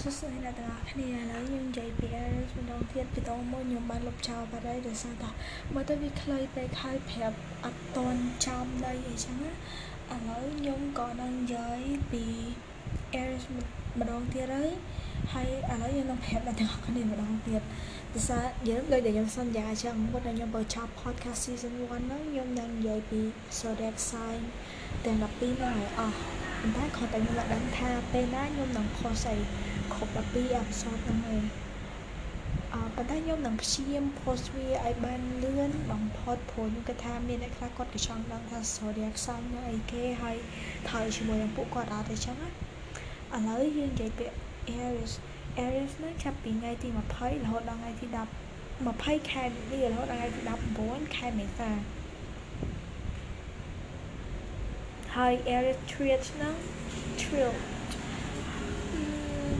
សួស្តីអ្នកទាំងអស់គ្នាឥឡូវយើងនិយាយពី Aries ម្ដងទៀតវីដេអូមួយខ្ញុំបានលុបចោលបាត់ហើយដោយសារតែមើលទៅវាខ្លីពេកហើយប្រាប់អត់តន់ចំដីអីចឹងណាឥឡូវខ្ញុំក៏នឹងនិយាយពី Aries ម្ដងទៀតហើយហើយឥឡូវយើងនឹងប្រាប់អ្នកទាំងអស់គ្នាម្ដងទៀតដោយសារយើងដូចដែលខ្ញុំសន្យាចឹងមុនដែលខ្ញុំបើចប់ podcast season 1ហ្នឹងខ្ញុំនឹងនិយាយពី zodiac sign ទាំង12ហ្នឹងឲ្យអស់ប៉ុន្តែគាត់តែខ្ញុំមិនដឹងថាពេលណាខ្ញុំនឹង post អី គ្រប់12 episode ហ្នឹងឯងអឺប៉ុន្តែខ្ញុំនឹងព្យាយាម post វាឲ្យបានលឿនបំផុតព្រោះខ្ញុំគិតថាមានអ្នកខ្លះគាត់ក៏ចង់ដឹងថា zodiac sign ហ្នឹងអីគេហើយថើជាមួយនឹងពួកគាត់អត់ទេចឹងណាឥឡូវយើងនិយាយពី Aries Aries ហ្នឹងចាប់ពីថ្ងៃទី20រហូតដល់ថ្ងៃទី10 20ខែមីនារហូតដល់ថ្ងៃទី19ខែមេសាហើយ Aries Traits ហ្នឹង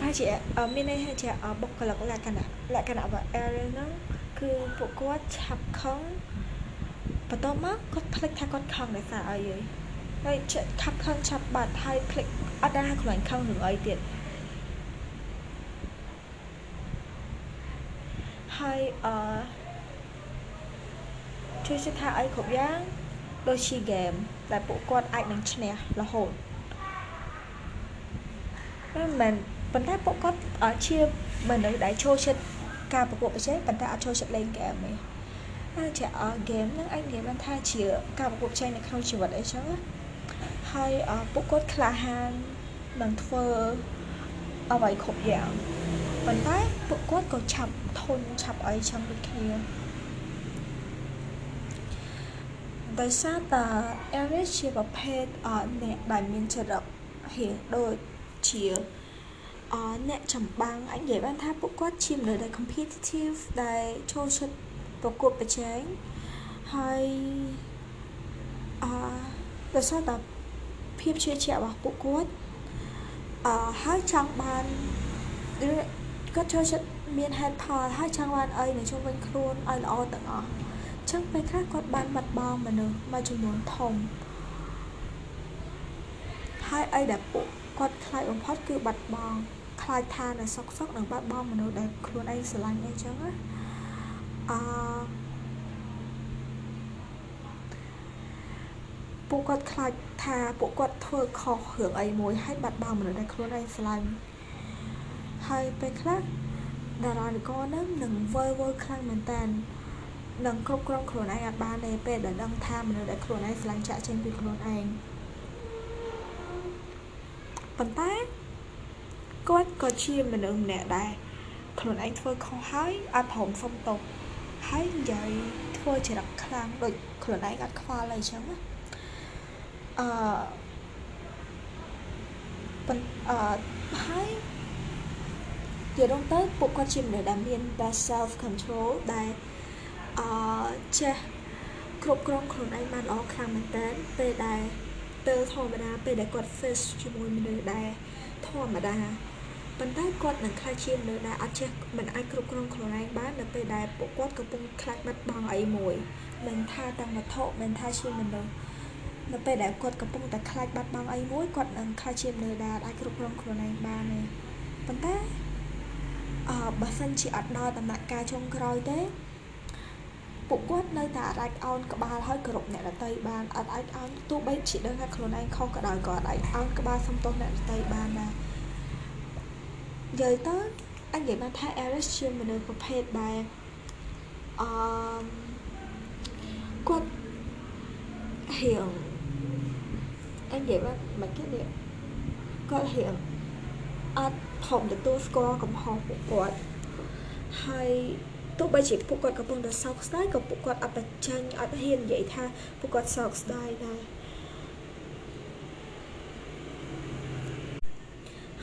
Trail ហើយជាមានន័យថាជាបុគ្គលិកលក្ខណៈលក្ខណៈរបស់ Aries ហ្នឹងគឺពួកគាត់ឆាប់ខឹងបន្ទាប់មកគាត់ភ្លេចថាគាត់ខឹងដោយសារអីហើយខាប់ខឹងឆាប់បាត់ហើយភ្លេចអត់ដឹងថាខ្លួនខឹងរឿងអីទៀតហើយអឺជួយជិះថាអីគ្រប់យ៉ាងដូចជា game ដែលពួកគាត់អាចនឹងឈ្នះរហូតមិនមែន ប៉ុន្តែពួកគាត់ជាមនុស្សដែលចូលចិត្តការប្រកួតប្រជែងប៉ុន្តែអត់ចូលចិត្តលេងហ្គេមទេហើយជាអហ្គេមហ្នឹងអាចនិយាយបានថាជាការប្រកួតប្រជែងនៅក្នុងជីវិតអីចឹងហើយពួកគាត់ក្លាហាននឹងធ្វើអ្វីគ្រប់យ៉ាងប៉ុន្តែពួកគាត់ក៏ឆាប់ធន់ឆាប់អីចឹងដូចគ្នាដោយសារតា Aries ជាប្រភេទអ្នកដែលមានចរិតហៀងដូចជា អអ្នកចម្បាំងអាចនិយាយបានថាពួកគាត់ជាមនុស្សដែល competitive ដែលចូលចិត្តប្រកួតប្រជែងហើយអដោយសារតែភាពជឿជាក់របស់ពួកគាត់អហើយចង់បានគាត់ចូលចិត្តមានហេតុផលហើយចង់បានអីនៅជុំវិញខ្លួនឲ្យល្អទាំងអស់ចឹងពេលខ្លះគាត់បានបាត់បង់មនុស្សមួយចំនួនធំហើយអីដែលពួកគាត់ខ្លាចបំផុតគឺបាត់បង់ ខ្លាចថានៅសុកសុកនឹងបាត់បង់មនុស្សដែលខ្លួនឯងស្រឡាញ់អីចឹងណាអឺពួកគាត់ខ្លាចថាពួកគាត់ធ្វើខុសរឿងអីមួយហើយបាត់បង់មនុស្សដែលខ្លួនឯងស្រឡាញ់ហើយពេលខ្លះតារានិកនឹងនឹងវើវើខ្លាំងមែនតើនឹងគ្រប់គ្រងខ្លួនឯងអត់បានទេពេលដែលដឹងថាមនុស្សដែលខ្លួនឯងស្រឡាញ់ចាក់ចេញពីខ្លួនឯងប៉ុន្តែគាត់ ក៏ជាមនុស្សម្នាក់ដែរខ្លួនឯងធ្វើខុសហើយអត់ព្រមសុំទោសហើយនិយាយធ្វើចរិតខ្លាំងដូចខ្លួនឯងអត់ខ្វល់អីចឹងណាអឺប៉ុន្តែហើយជារងទៅពួកគាត់ជាមនុស្សដែលមាន best self control ដែលអឺចេះគ្រប់គ្រងខ្លួនឯងបានល្អខ្លាំងមែនតើពេលដែលពេលធម្មតាពេលដែលគាត់ face ជាមួយមនុស្សដែលធម្មតា ប៉ុន្តែគាត់នឹងខ្លាចជាមនុស្សដែលអត់ចេះមិនអាចគ្រប់គ្រងខ្លួនឯងបាននៅពេលដែលពួកគាត់កំពុងខ្លាចបាត់បង់អីមួយមិនថាទាំងវត្ថុមិនថាជាមនុស្សនៅពេលដែលគាត់កំពុងតែខ្លាចបាត់បង់អីមួយគាត់នឹងខ្លាចជាមនុស្សដែលអាចគ្រប់គ្រងខ្លួនឯងបានទេប៉ុន្តែអឺបើសិនជាអត់ដល់ដំណាក់កាលចុងក្រោយទេពួកគាត់នៅតែអាចអោនក្បាលឲ្យគ្រប់អ្នកដតីបានអត់អាចអោនទោះបីជាដឹងថាខ្លួនឯងខុសក៏ដោយក៏អាចអោនក្បាលសំទោសអ្នកដតីបានដែរ និយាយទៅអញនិយាយបានថា Aries ជាមនុស្សប្រភេទដែលអឺគាត់រៀងអញនិយាយបានមិនគេនេះគាត់រៀងអត់ព្រមទទួលស្គាល់កំហុសពួកគាត់ហើយទោះបីជាពួកគាត់កំពុងតែសោកស្ដាយក៏ពួកគាត់អត់បញ្ចេញអត់ហ៊ាននិយាយថាពួកគាត់សោកស្ដាយដែរ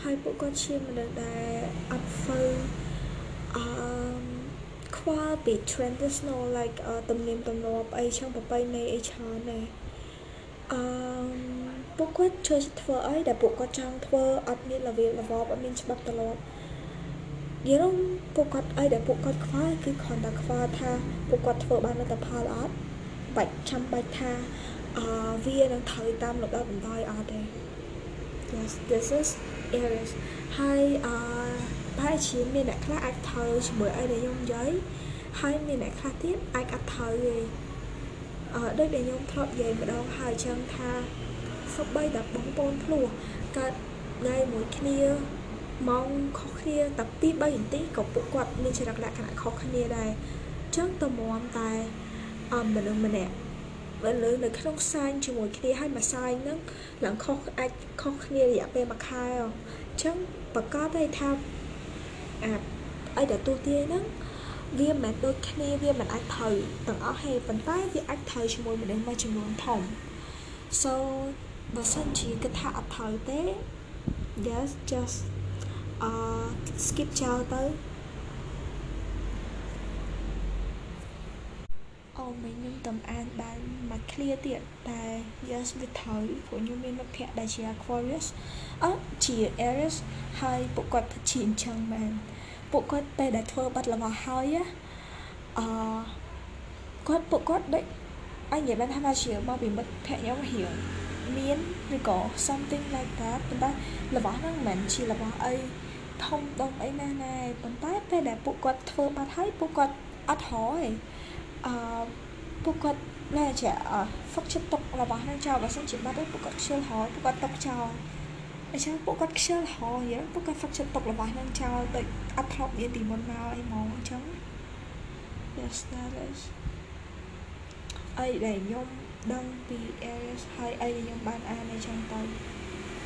ហើយពួកគាត់ជាមនុស្សដែលអត់ហ្វូអឺខ្វល់ពី traditional like ទំនៀមទម្លាប់អីចឹងប្រពៃណីអីច្រើនដែរអឺពួកគាត់ជួយធ្វើអីដែលពួកគាត់ចង់ធ្វើអត់មានរបៀបរបបអត់មានច្បាប់ទម្លាប់យល់ពួកគាត់អីដែលពួកគាត់ខ្វល់គឺគ្រាន់តែខ្វល់ថាពួកគាត់ធ្វើបានលទ្ធផលអត់បាច់ចាំបាច់ថាអឺវានឹងត្រូវតាមលំដាប់លំដោយអត់ទេ yes this is Aries ហើយអឺប្រហែលជាមានអ្នកខ្លះអាចថើជាមួយអីដែលខ្ញុំនិយាយហើយមានអ្នកខ្លះទៀតអាចអត់ថើទេអឺដូចដែលខ្ញុំធ្លាប់និយាយម្ដងហើយចឹងថាសូម្បីតែបងប្អូនភ្លោះកើតថ្ងៃមួយគ្នាម៉ោងខុសគ្នាតែ2 3នាទីក៏ពួកគាត់មានចរិតលក្ខណៈខុសគ្នាដែរអញ្ចឹងតមមតែអមមនុស្សម្នាក់ បើលើនៅក្នុងខ្សែជាមួយគ្នាហើយមួយខ្សែហ្នឹងឡើងខុសអាចខុសគ្នារយៈពេលមួយខែអញ្ចឹងប្រកាសទេថាអាចអីដែលទូទាយហ្នឹងវាមិនមែនដូចគ្នាវាមិនអាចត្រូវទាំងអស់ហេប៉ុន្តែវាអាចត្រូវជាមួយមនុស្សមួយចំនួនធំ so បើសិនជាគិតថាអត់ត្រូវទេ yes just uh skip ចោលទៅ មិញខ្ញុំតំអានបានមួយ clear ទៀតតែ yes វាត្រូវព្រោះខ្ញុំមានមិត្តភ័ក្តិដែលជា Aquarius អឺជា Aries ហើយពួកគាត់ពិតជាអញ្ចឹងមែនពួកគាត់ពេលដែលធ្វើបាត់របស់ហើយអឺគាត់ពួកគាត់ដូចអញនិយាយបានថាជាមកពីមិត្តភ័ក្តិខ្ញុំរៀងមានឬក៏ something like that ប៉ុន្តែរបស់ហ្នឹងមិនមែនជារបស់អីធំដុំអីណាណាប៉ុន្តែពេលដែលពួកគាត់ធ្វើបាត់ហើយពួកគាត់អត់ហោឯ អឺពួកគាត់ណែជាហ្វឹកចិត្តទុករបស់ហ្នឹងចោលបើសិនជាបាត់ហើយពួកគាត់ខ្ជិលហោពួកគាត់ទុកចោលអញ្ចឹងពួកគាត់ខ្ជិលហោយ៉ាងពួកគាត់ហ្វឹកចិត្តទុករបស់ហ្នឹងចោលដូចអត់ធ្លាប់មានពីមុនមកអីហ្មងអញ្ចឹង yes that is អីដែលខ្ញុំដឹងពី Aries ហើយអីដែលខ្ញុំបានអានអីចឹងទៅ